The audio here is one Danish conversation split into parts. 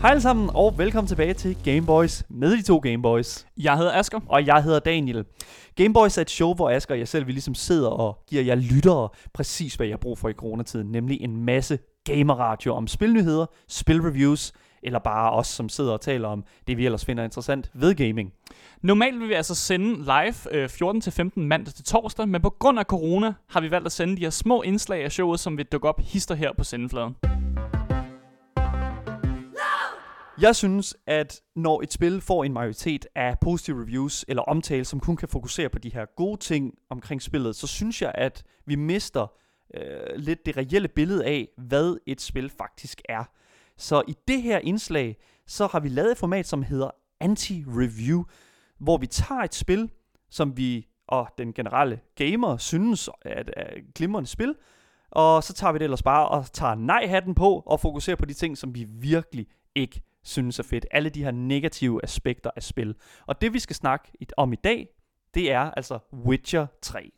Hej alle sammen, og velkommen tilbage til Gameboys med de to Gameboys. Jeg hedder Asker. Og jeg hedder Daniel. Gameboys er et show, hvor Asger og jeg selv vi ligesom sidder og giver jer lyttere præcis, hvad jeg har brug for i coronatiden. Nemlig en masse gamerradio om spilnyheder, spilreviews, eller bare os, som sidder og taler om det, vi ellers finder interessant ved gaming. Normalt vil vi altså sende live øh, 14-15 mandag til torsdag, men på grund af corona har vi valgt at sende de her små indslag af showet, som vil dukke op hister her på sendefladen. Jeg synes, at når et spil får en majoritet af positive reviews eller omtale, som kun kan fokusere på de her gode ting omkring spillet, så synes jeg, at vi mister øh, lidt det reelle billede af, hvad et spil faktisk er. Så i det her indslag, så har vi lavet et format, som hedder anti-review, hvor vi tager et spil, som vi og den generelle gamer synes er et glimrende spil, og så tager vi det ellers bare og tager nej-hatten på og fokuserer på de ting, som vi virkelig ikke synes er fedt. Alle de her negative aspekter af spil. Og det vi skal snakke om i dag, det er altså Witcher 3.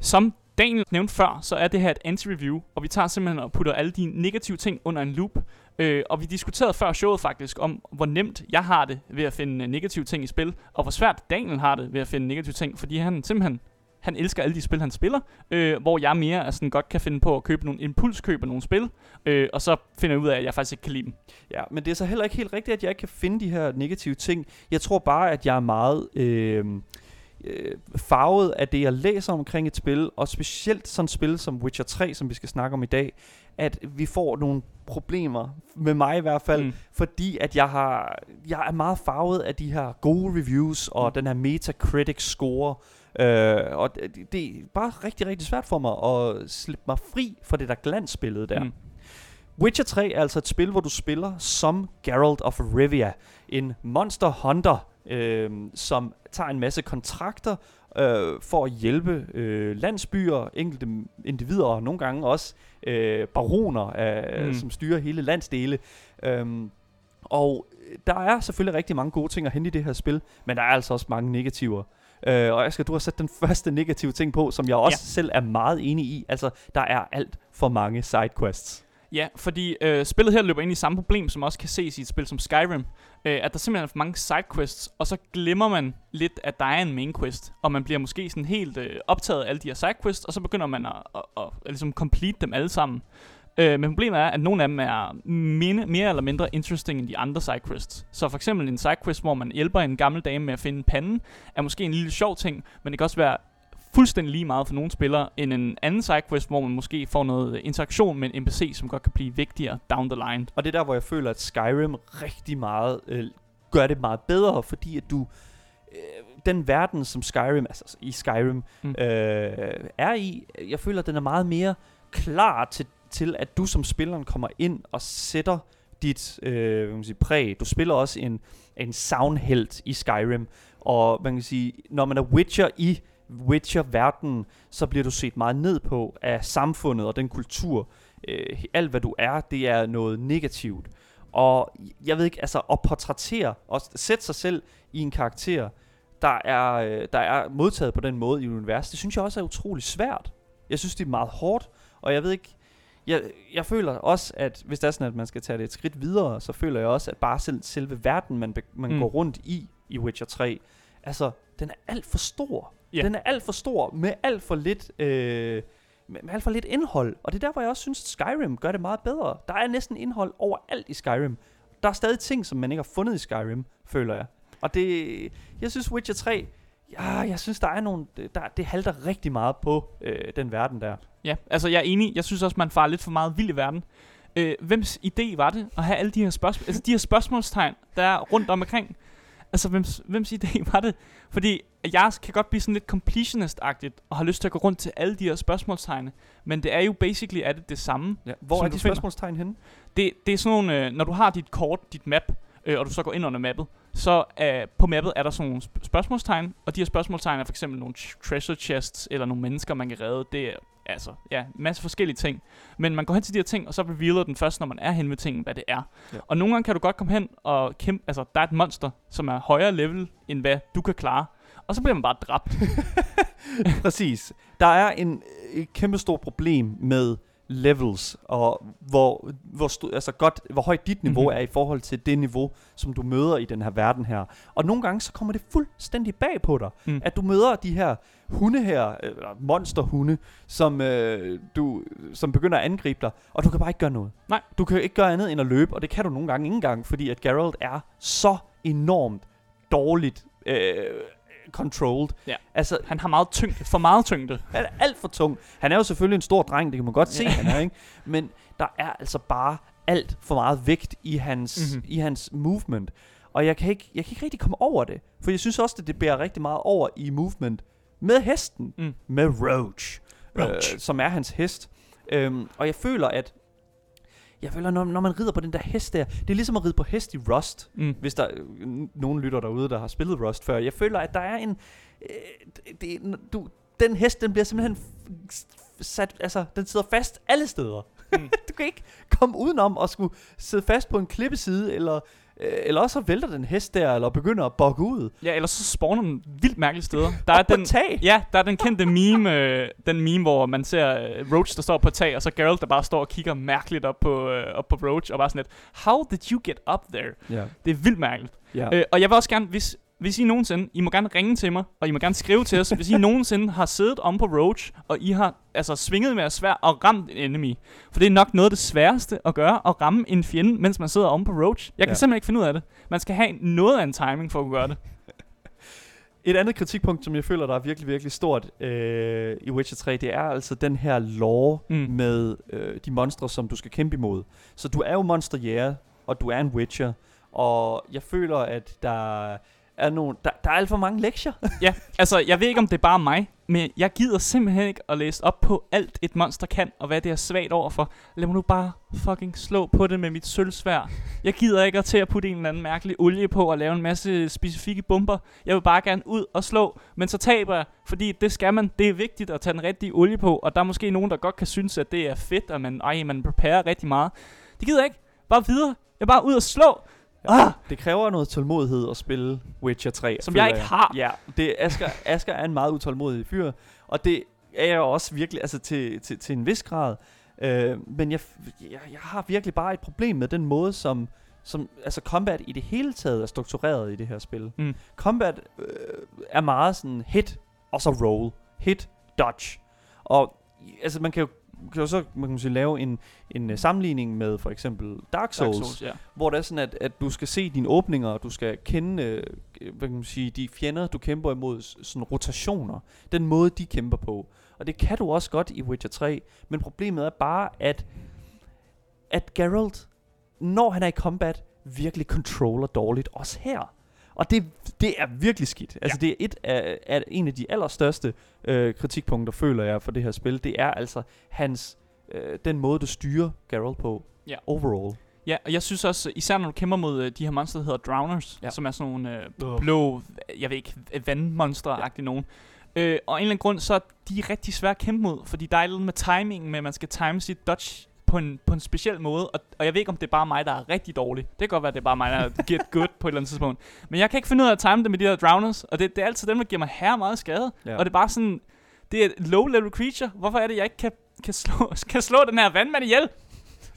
Som Daniel nævnte før, så er det her et anti-review, og vi tager simpelthen og putter alle de negative ting under en loop. Øh, og vi diskuterede før showet faktisk om, hvor nemt jeg har det ved at finde øh, negative ting i spil, og hvor svært Daniel har det ved at finde negative ting, fordi han simpelthen han elsker alle de spil, han spiller, øh, hvor jeg mere er sådan, godt kan finde på at købe nogle impulskøb af nogle spil, øh, og så finder jeg ud af, at jeg faktisk ikke kan lide dem. Ja, men det er så heller ikke helt rigtigt, at jeg ikke kan finde de her negative ting. Jeg tror bare, at jeg er meget... Øh øh, farvet af det, jeg læser omkring et spil, og specielt sådan et spil som Witcher 3, som vi skal snakke om i dag, at vi får nogle problemer, med mig i hvert fald, mm. fordi at jeg har jeg er meget farvet af de her gode reviews, og mm. den her Metacritic score, øh, og det, det er bare rigtig, rigtig svært for mig at slippe mig fri fra det der glansbillede der. Mm. Witcher 3 er altså et spil, hvor du spiller som Geralt of Rivia, en monster hunter, øh, som tager en masse kontrakter øh, for at hjælpe øh, landsbyer, enkelte individer og nogle gange også øh, baroner, af, mm. som styrer hele landsdele. Øhm, og der er selvfølgelig rigtig mange gode ting at hente i det her spil, men der er altså også mange negativer. Øh, og jeg skal du har sat den første negative ting på, som jeg også ja. selv er meget enig i. Altså, der er alt for mange sidequests. Ja, fordi øh, spillet her løber ind i samme problem, som også kan ses i et spil som Skyrim. Øh, at der simpelthen er for mange sidequests, og så glemmer man lidt, at der er en main quest. Og man bliver måske sådan helt øh, optaget af alle de her sidequests, og så begynder man at, at, at, at, at ligesom complete dem alle sammen. Øh, men problemet er, at nogle af dem er mine, mere eller mindre interesting end de andre sidequests. Så for eksempel en sidequest, hvor man hjælper en gammel dame med at finde panden, er måske en lille sjov ting, men det kan også være fuldstændig lige meget for nogle spillere, end en anden sidequest, hvor man måske får noget interaktion med en NPC, som godt kan blive vigtigere down the line. Og det er der, hvor jeg føler, at Skyrim rigtig meget øh, gør det meget bedre, fordi at du øh, den verden, som Skyrim, altså i Skyrim, mm. øh, er i, jeg føler, at den er meget mere klar til, til, at du som spilleren kommer ind og sætter dit øh, man kan sige, præg. Du spiller også en, en soundhelt i Skyrim, og man kan sige, når man er Witcher i Witcher-verdenen, så bliver du set meget ned på af samfundet og den kultur. Øh, alt hvad du er, det er noget negativt. Og jeg ved ikke, altså at portrættere og sætte sig selv i en karakter, der er, øh, der er modtaget på den måde i universet, det synes jeg også er utrolig svært. Jeg synes, det er meget hårdt, og jeg ved ikke, jeg, jeg føler også, at hvis det er sådan, at man skal tage det et skridt videre, så føler jeg også, at bare selv, selve verden, man, man mm. går rundt i, i Witcher 3, altså, den er alt for stor. Yeah. Den er alt for stor, med alt for lidt... Øh, med, med alt for lidt indhold. Og det er der, hvor jeg også synes, at Skyrim gør det meget bedre. Der er næsten indhold overalt i Skyrim. Der er stadig ting, som man ikke har fundet i Skyrim, føler jeg. Og det... Jeg synes, Witcher 3... Ja, jeg synes, der er nogle... Der, det halter rigtig meget på øh, den verden der. Ja, altså jeg er enig. Jeg synes også, man farer lidt for meget vild i verden. Øh, hvems idé var det at have alle de her spørgsmål, altså de her spørgsmålstegn, der er rundt omkring? Altså, hvems, hvems idé var det? Fordi jeg kan godt blive sådan lidt completionist-agtigt, og har lyst til at gå rundt til alle de her spørgsmålstegn. Men det er jo basically er det, det samme. Ja. Hvor er de spørgsmålstegn henne? Det, det er sådan nogle, øh, når du har dit kort, dit map, øh, og du så går ind under mappet, så øh, på mappet er der sådan nogle spørgsmålstegn, og de her spørgsmålstegn er for eksempel nogle treasure chests, eller nogle mennesker, man kan redde. Det er altså, ja, en masse forskellige ting. Men man går hen til de her ting, og så revealer den først, når man er hen ved tingen, hvad det er. Ja. Og nogle gange kan du godt komme hen og kæmpe, altså, der er et monster, som er højere level, end hvad du kan klare. Og så bliver man bare dræbt. Præcis. Der er en, et kæmpe stort problem med levels, og hvor, hvor, stu, altså godt, hvor højt dit niveau Mhm. mm-hmm. er i forhold til det niveau, som du møder i den her verden her. Og nogle gange så kommer det fuldstændig bag på dig, mm. at du møder de her hunde her, eller monsterhunde, som, øh, du, som begynder at angribe dig, og du kan bare ikke gøre noget. Nej. Du kan ikke gøre andet end at løbe, og det kan du nogle gange ikke engang, fordi at Geralt er så enormt dårligt øh, controlled. Ja. Altså, Han har meget tyngde, for meget tyngde. han er alt for tung. Han er jo selvfølgelig en stor dreng, det kan man godt se, han er, ikke? Men der er altså bare alt for meget vægt i hans, Mhm. mm-hmm. i hans movement. Og jeg kan, ikke, jeg kan ikke rigtig komme over det. For jeg synes også, at det bærer rigtig meget over i movement med hesten. Mm. Med Roach. Roach. Øh, som er hans hest. Øhm, og jeg føler, at jeg føler, når, når man rider på den der hest der, det er ligesom at ride på hest i Rust Mm. hvis der er øh, nogen lytter derude, der har spillet Rust før. Jeg føler, at der er en... Øh, det, du, den hest, den bliver simpelthen sat... Altså, den sidder fast alle steder. Mm. Du kan ikke komme udenom at skulle sidde fast på en klippeside, eller, eller også så vælter den hest der, eller begynder at bogge ud. Ja, ellers så spawner den vildt mærkelige steder. Der er den, tag. Ja, der er den kendte meme, øh, den meme, hvor man ser øh, Roach, der står på tag, og så Geralt, der bare står og kigger mærkeligt op på, øh, op på Roach, og bare sådan lidt, How did you get up there? Ja. Det er vildt mærkeligt. ja. Øh, og jeg vil også gerne, hvis, hvis I nogensinde, I må gerne ringe til mig, og I må gerne skrive til os, hvis I nogensinde har siddet om på Roach, og I har altså svinget med at svær og ramt en enemy. For det er nok noget af det sværeste at gøre, at ramme en fjende, mens man sidder om på Roach. Jeg kan Ja. simpelthen ikke finde ud af det. Man skal have noget af en timing for at kunne gøre det. Et andet kritikpunkt, som jeg føler, der er virkelig, virkelig stort øh, i Witcher 3, det er altså den her lore Mm. med øh, de monstre, som du skal kæmpe imod. Så du er jo monsterjæger, og du er en Witcher, og jeg føler, at der er nogle, der, der er alt for mange lektier. Ja, altså jeg ved ikke om det er bare mig, men jeg gider simpelthen ikke at læse op på alt et monster kan, og hvad det er svagt overfor. Lad mig nu bare fucking slå på det med mit sølvsvær. Jeg gider ikke at til at putte en eller anden mærkelig olie på og lave en masse specifikke bomber. Jeg vil bare gerne ud og slå, men så taber jeg, fordi det skal man. Det er vigtigt at tage den rigtige olie på, og der er måske nogen, der godt kan synes, at det er fedt, at man, ej, man preparer rigtig meget. Det gider jeg ikke. Bare videre. Jeg er bare ud og slå. Ah! Det kræver noget tålmodighed at spille Witcher 3. Som jeg ikke har. Ja, det, Asger, Asger er en meget utålmodig fyr, og det er jeg også virkelig, altså til, til, til en vis grad. Øh, men jeg, jeg, jeg har virkelig bare et problem med den måde, som, som altså combat i det hele taget er struktureret i det her spil. Mm. Combat øh, er meget sådan hit, og så roll. Hit, dodge. Og altså man kan jo, kan jo så man kan sige, lave en, en uh, sammenligning med for eksempel Dark Souls, Dark Souls, ja. hvor det er sådan, at, at du skal se dine åbninger, og du skal kende øh, hvad kan man sige, de fjender, du kæmper imod, sådan rotationer. Den måde, de kæmper på. Og det kan du også godt i Witcher 3, men problemet er bare, at, at Geralt, når han er i combat, virkelig controller dårligt, også her. Og det, det er virkelig skidt. Altså det er et af, af en af de allerstørste øh, kritikpunkter, føler jeg, for det her spil. Det er altså hans, øh, den måde, du styrer Geralt på. Ja. Overall. Ja, og jeg synes også, især når du kæmper mod øh, de her monster, der hedder Drowners, ja. Ja. som er sådan nogle øh, blå, jeg ved ikke, vandmonster-agtige ja. nogen. Øh, og af en eller anden grund, så er de rigtig svære at kæmpe mod, fordi der er lidt med timingen med, at man skal time sit dodge på en, på en speciel måde, og, og jeg ved ikke, om det er bare mig, der er rigtig dårlig. Det kan godt være, at det er bare mig, der er get good på et eller andet tidspunkt. Men jeg kan ikke finde ud af at time det med de her drowners, og det, det er altid dem, der giver mig her meget skade. Ja. Og det er bare sådan, det er et low-level creature. Hvorfor er det, jeg ikke kan, kan, slå, kan slå den her vandmand ihjel?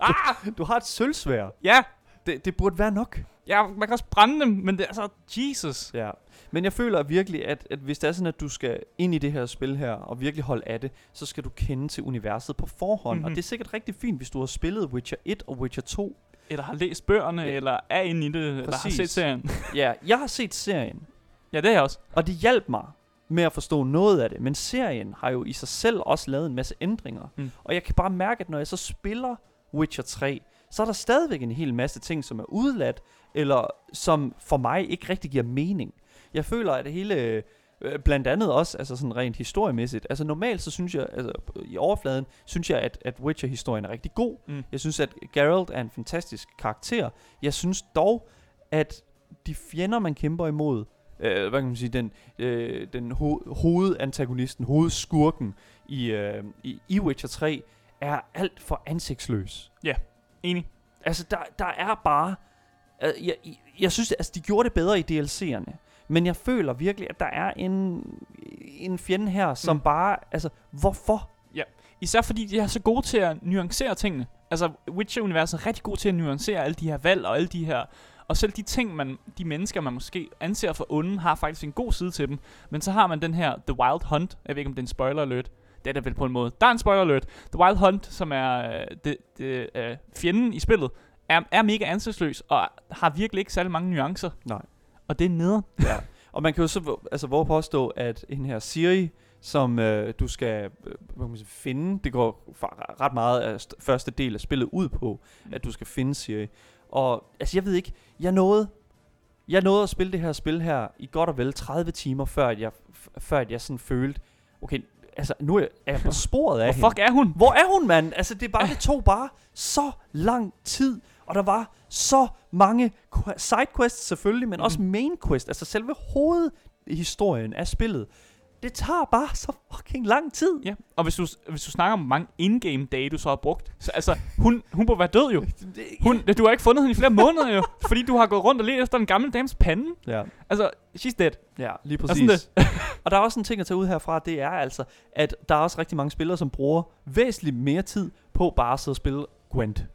Ah! Du har et sølvsvær. Ja, Det, det burde være nok. Ja, man kan også brænde dem, men det er altså, Jesus. Ja. Men jeg føler virkelig, at, at hvis det er sådan, at du skal ind i det her spil her, og virkelig holde af det, så skal du kende til universet på forhånd. Mm-hmm. Mhm. Og det er sikkert rigtig fint, hvis du har spillet Witcher 1 og Witcher 2. Eller har læst bøgerne, Ja. eller er inde i det, eller har Præcis. set serien. ja, jeg har set serien, ja, det er jeg også. og det hjalp mig med at forstå noget af det. Men serien har jo i sig selv også lavet en masse ændringer. Mm. Og jeg kan bare mærke, at når jeg så spiller Witcher 3, så er der stadigvæk en hel masse ting, som er udladt, eller som for mig ikke rigtig giver mening. Jeg føler, at det hele, øh, blandt andet også, altså sådan rent historiemæssigt, altså normalt så synes jeg, altså i overfladen, synes jeg, at, at Witcher-historien er rigtig god. Mm. Jeg synes, at Geralt er en fantastisk karakter. Jeg synes dog, at de fjender, man kæmper imod, øh, hvad kan man sige, den, øh, den ho- hovedantagonisten, hovedskurken i, øh, i, i Witcher 3 er alt for ansigtsløs. Enig. Altså, der, der er bare... Jeg, jeg, jeg synes, altså, de gjorde det bedre i DLC'erne. Men jeg føler virkelig, at der er en, en fjende her, som Mm. bare... Altså, hvorfor? Især fordi de er så gode til at nuancere tingene. Altså, Witcher-universet er rigtig god til at nuancere alle de her valg og alle de her... Og selv de ting, man, de mennesker, man måske anser for onde, har faktisk en god side til dem. Men så har man den her The Wild Hunt. Jeg ved ikke, om det er en spoiler alert. Det er det vel på en måde. Der er en spoiler alert. The Wild Hunt, som er øh, det, det, øh, fjenden i spillet, er, er mega ansigtsløs og har virkelig ikke særlig mange nuancer. Nej. Og det er neder. Ja. Og man kan jo så altså, våge påstå, at en her Siri, som øh, du skal øh, hvad man sige, finde, det går ret meget af st- første del af spillet ud på, Mm. at du skal finde Siri. Og altså, jeg ved ikke, jeg nåede, jeg nåede at spille det her spil her i godt og vel 30 timer, før at jeg, før at jeg sådan følte, okay, altså nu er jeg- er jeg på sporet af Hvor hende. fuck er hun? Hvor er hun, mand? Altså, det, er bare, det tog bare så lang tid, og der var så mange qu- sidequests selvfølgelig, men mm. også main quest, altså selve hovedhistorien af spillet. Det tager bare så fucking lang tid. Ja, og hvis du, hvis du snakker om, mange in-game dage, du så har brugt, så altså, hun, hun må være død jo. Det, Hun, du har ikke fundet hende i flere måneder jo, fordi du har gået rundt og let efter den gamle dames pande. Ja, Altså, she's dead. ja, lige Og sådan præcis. og der er også en ting at tage ud herfra, det er altså, at der er også rigtig mange spillere, som bruger væsentligt mere tid på bare at sidde og spille Gwent.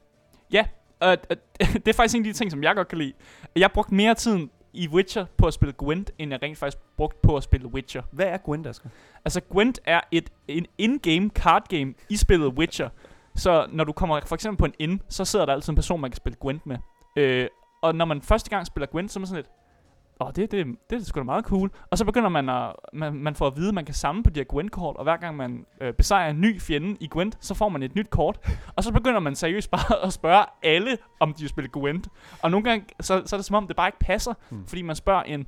Og, og, det er faktisk en af de ting, som jeg godt kan lide. Jeg brugte mere tid i Witcher på at spille Gwent, end jeg rent faktisk brugte på at spille Witcher. Hvad er Gwent, Asger? Altså, Gwent er et en in-game card game i spillet Witcher. Så når du kommer for eksempel på en inn, så sidder der altid en person, man kan spille Gwent med. Øh, og når man første gang spiller Gwent, så er man sådan lidt, åh, det, det, det er sgu da meget cool. Og så begynder man at, man, man får at vide, at man kan samle på de her Gwent-kort, og hver gang man øh, besejrer en ny fjende i Gwent, så får man et nyt kort. Og så begynder man seriøst bare at spørge alle, om de vil spille Gwent. Og nogle gange, så, så er det som om, det bare ikke passer, Hmm. fordi man spørger en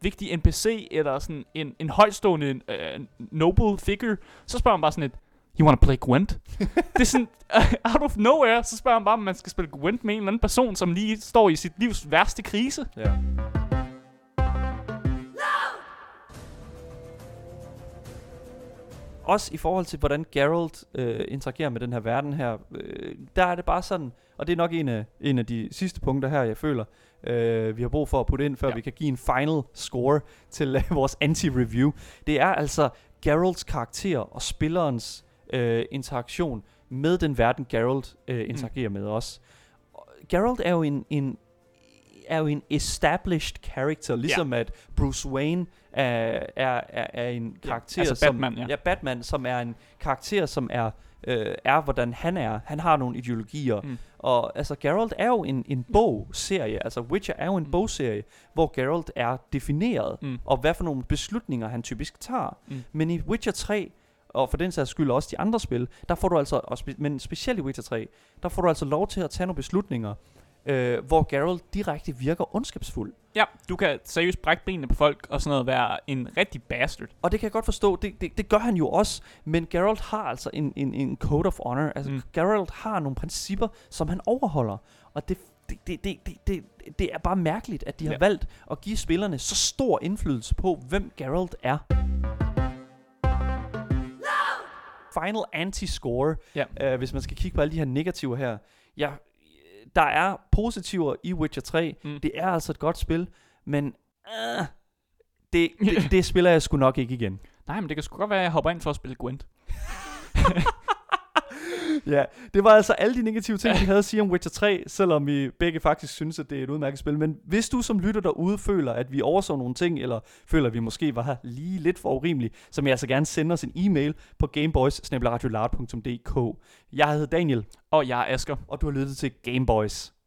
vigtig NPC, eller sådan en, en højstående øh, noble figure, så spørger man bare sådan et, you wanna play Gwent? det er sådan, out of nowhere, så spørger man bare, om man skal spille Gwent med en eller anden person, som lige står i sit livs værste krise. Ja. Også i forhold til, hvordan Geralt øh, interagerer med den her verden her, øh, der er det bare sådan, og det er nok en af, en af de sidste punkter her, jeg føler, øh, vi har brug for at putte ind, før Ja. vi kan give en final score til øh, vores anti-review. Det er altså Geralts karakter og spillerens øh, interaktion med den verden, Geralt øh, interagerer mm. med os. Geralt er jo en, en er jo en established character, ligesom ja. at Bruce Wayne er, er, er, en Ja, karakter, altså som, Batman, ja. ja, Batman, som er en karakter, som er, øh, er hvordan han er. Han har nogle ideologier. Mm. Og altså, Geralt er jo en, en bogserie. Altså, Witcher er jo en mm. bogserie, hvor Geralt er defineret, Mm. og hvad for nogle beslutninger han typisk tager. Mm. Men i Witcher 3, og for den sags skyld også de andre spil, der får du altså, og spe, men specielt i Witcher 3, der får du altså lov til at tage nogle beslutninger, øh, hvor Geralt direkte virker ondskabsfuld. Ja, du kan seriøst brække benene på folk og sådan noget, være en rigtig bastard. Og det kan jeg godt forstå, det, det, det gør han jo også, men Geralt har altså en, en, en code of honor. Altså Mm. Geralt har nogle principper, som han overholder, og det, det, det, det, det, det, det er bare mærkeligt, at de har Ja. valgt at give spillerne så stor indflydelse på, hvem Geralt er. Final anti-score, Ja. øh, hvis man skal kigge på alle de her negativer her. Ja, der er positiver i Witcher 3. Mm. Det er altså et godt spil, men øh, det, det, det spiller jeg sgu nok ikke igen. Nej, men det kan sgu godt være, at jeg hopper ind for at spille Gwent. Ja, det var altså alle de negative ting, vi havde at sige om Witcher 3, selvom vi begge faktisk synes, at det er et udmærket spil. Men hvis du som lytter derude føler, at vi overså nogle ting, eller føler, at vi måske var her lige lidt for urimelige, så vil jeg altså gerne sende os en e-mail på gameboys Jeg hedder Daniel, Og jeg er Asger. og du har lyttet til Gameboys.